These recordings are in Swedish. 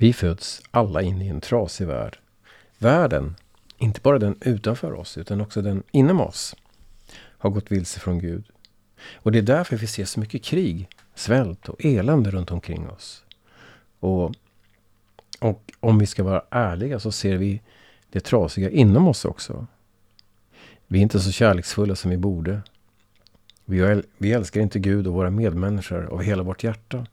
Vi föds alla in i en trasig värld. Världen, inte bara den utanför oss utan också den inom oss, har gått vilse från Gud. Och det är därför vi ser så mycket krig, svält och elände runt omkring oss. Och, och om vi ska vara ärliga så ser vi det trasiga inom oss också. Vi är inte så kärleksfulla som vi borde. Vi, vi älskar inte Gud och våra medmänniskor av hela vårt hjärta.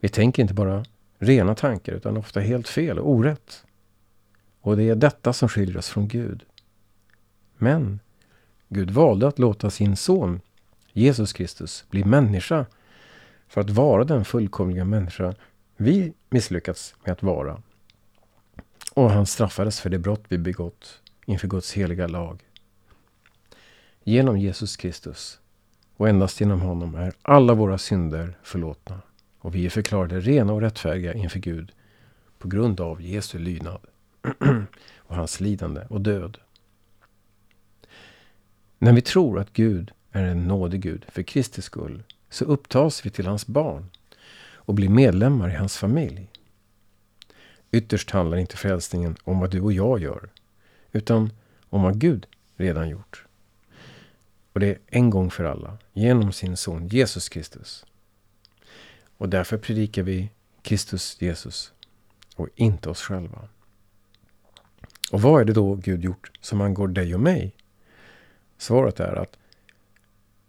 Vi tänker inte bara rena tankar utan ofta helt fel och orätt. Och det är detta som skiljer oss från Gud. Men Gud valde att låta sin son Jesus Kristus bli människa för att vara den fullkomliga människa vi misslyckats med att vara. Och han straffades för det brott vi begått inför Guds heliga lag. Genom Jesus Kristus och endast genom honom är alla våra synder förlåtna och vi är förklarade rena och rättfärdiga inför Gud på grund av Jesu lydnad och hans lidande och död. När vi tror att Gud är en nådig Gud för Kristi skull så upptas vi till hans barn och blir medlemmar i hans familj. Ytterst handlar inte frälsningen om vad du och jag gör utan om vad Gud redan gjort. Och det är en gång för alla genom sin son Jesus Kristus. Och därför predikar vi Kristus Jesus och inte oss själva. Och vad är det då Gud gjort som angår dig och mig? Svaret är att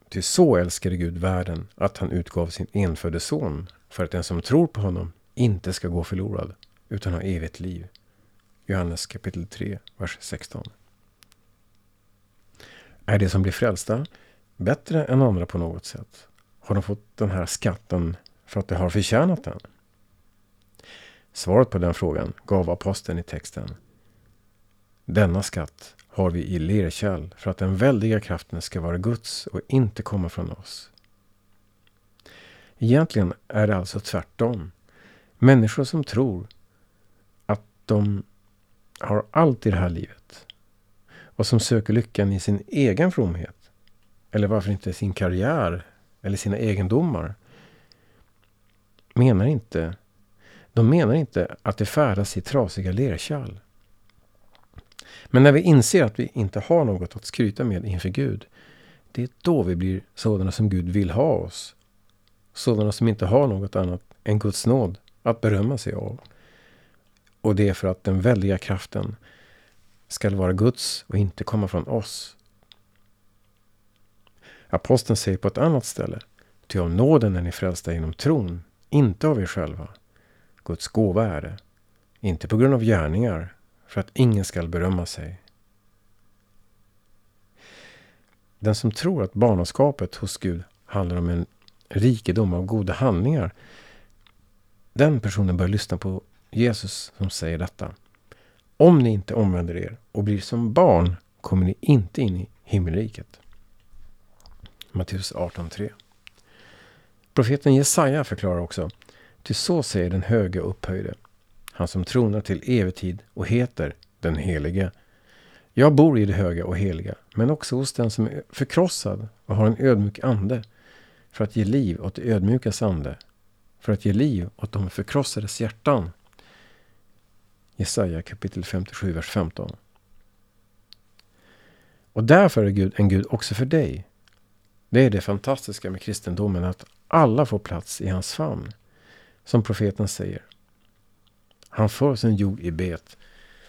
Ty så älskade Gud världen att han utgav sin enfödde son för att den som tror på honom inte ska gå förlorad utan ha evigt liv. Johannes kapitel 3, vers 16. Är de som blir frälsta bättre än andra på något sätt? Har de fått den här skatten för att de har förtjänat den? Svaret på den frågan gav aposteln i texten. Denna skatt har vi i lerkärl för att den väldiga kraften ska vara Guds och inte komma från oss. Egentligen är det alltså tvärtom. Människor som tror att de har allt i det här livet och som söker lyckan i sin egen fromhet eller varför inte sin karriär eller sina egendomar menar inte de menar inte att det färdas i trasiga lerkärl. Men när vi inser att vi inte har något att skryta med inför Gud, det är då vi blir sådana som Gud vill ha oss. Sådana som inte har något annat än Guds nåd att berömma sig av. Och det är för att den väldiga kraften skall vara Guds och inte komma från oss. Aposteln säger på ett annat ställe, ty av nåden är ni frälsta genom tron, inte av er själva. Guds gåva är det, inte på grund av gärningar, för att ingen skall berömma sig. Den som tror att barnaskapet hos Gud handlar om en rikedom av goda handlingar. Den personen bör lyssna på Jesus som säger detta. Om ni inte omvänder er och blir som barn kommer ni inte in i himmelriket. Matteus 18.3 Profeten Jesaja förklarar också. Ty så säger den höge upphöjde han som tronar till evig tid och heter den helige. Jag bor i det höga och heliga, men också hos den som är förkrossad och har en ödmjuk ande, för att ge liv åt det ödmjukas ande, för att ge liv åt de förkrossades hjärtan. Jesaja kapitel 57, vers 15. Och därför är Gud en Gud också för dig. Det är det fantastiska med kristendomen, att alla får plats i hans famn. Som profeten säger. Han för sin jord i bet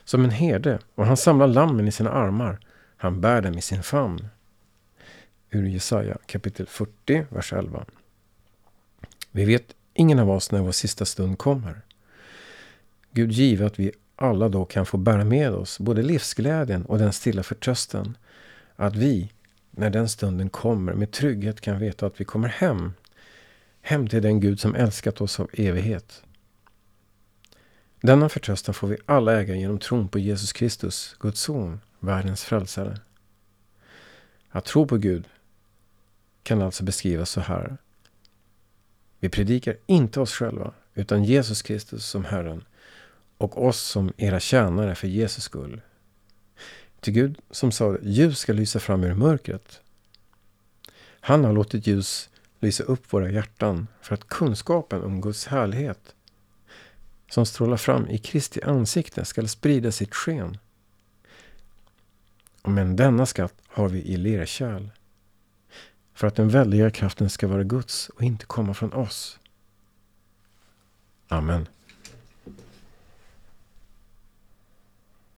som en herde och han samlar lammen i sina armar. Han bär dem i sin famn. Ur Jesaja kapitel 40, vers 11. Vi vet ingen av oss när vår sista stund kommer. Gud give att vi alla då kan få bära med oss både livsglädjen och den stilla förtröstan. Att vi, när den stunden kommer, med trygghet kan veta att vi kommer hem. Hem till den Gud som älskat oss av evighet. Denna förtröstan får vi alla äga genom tron på Jesus Kristus, Guds son, världens frälsare. Att tro på Gud kan alltså beskrivas så här. Vi predikar inte oss själva, utan Jesus Kristus som Herren och oss som era tjänare för Jesus skull. Till Gud som sa ljus ska lysa fram ur mörkret. Han har låtit ljus lysa upp våra hjärtan för att kunskapen om Guds härlighet som strålar fram i Kristi ansikte skall sprida sitt sken. Men denna skatt har vi i lerkärl. För att den väldiga kraften ska vara Guds och inte komma från oss. Amen.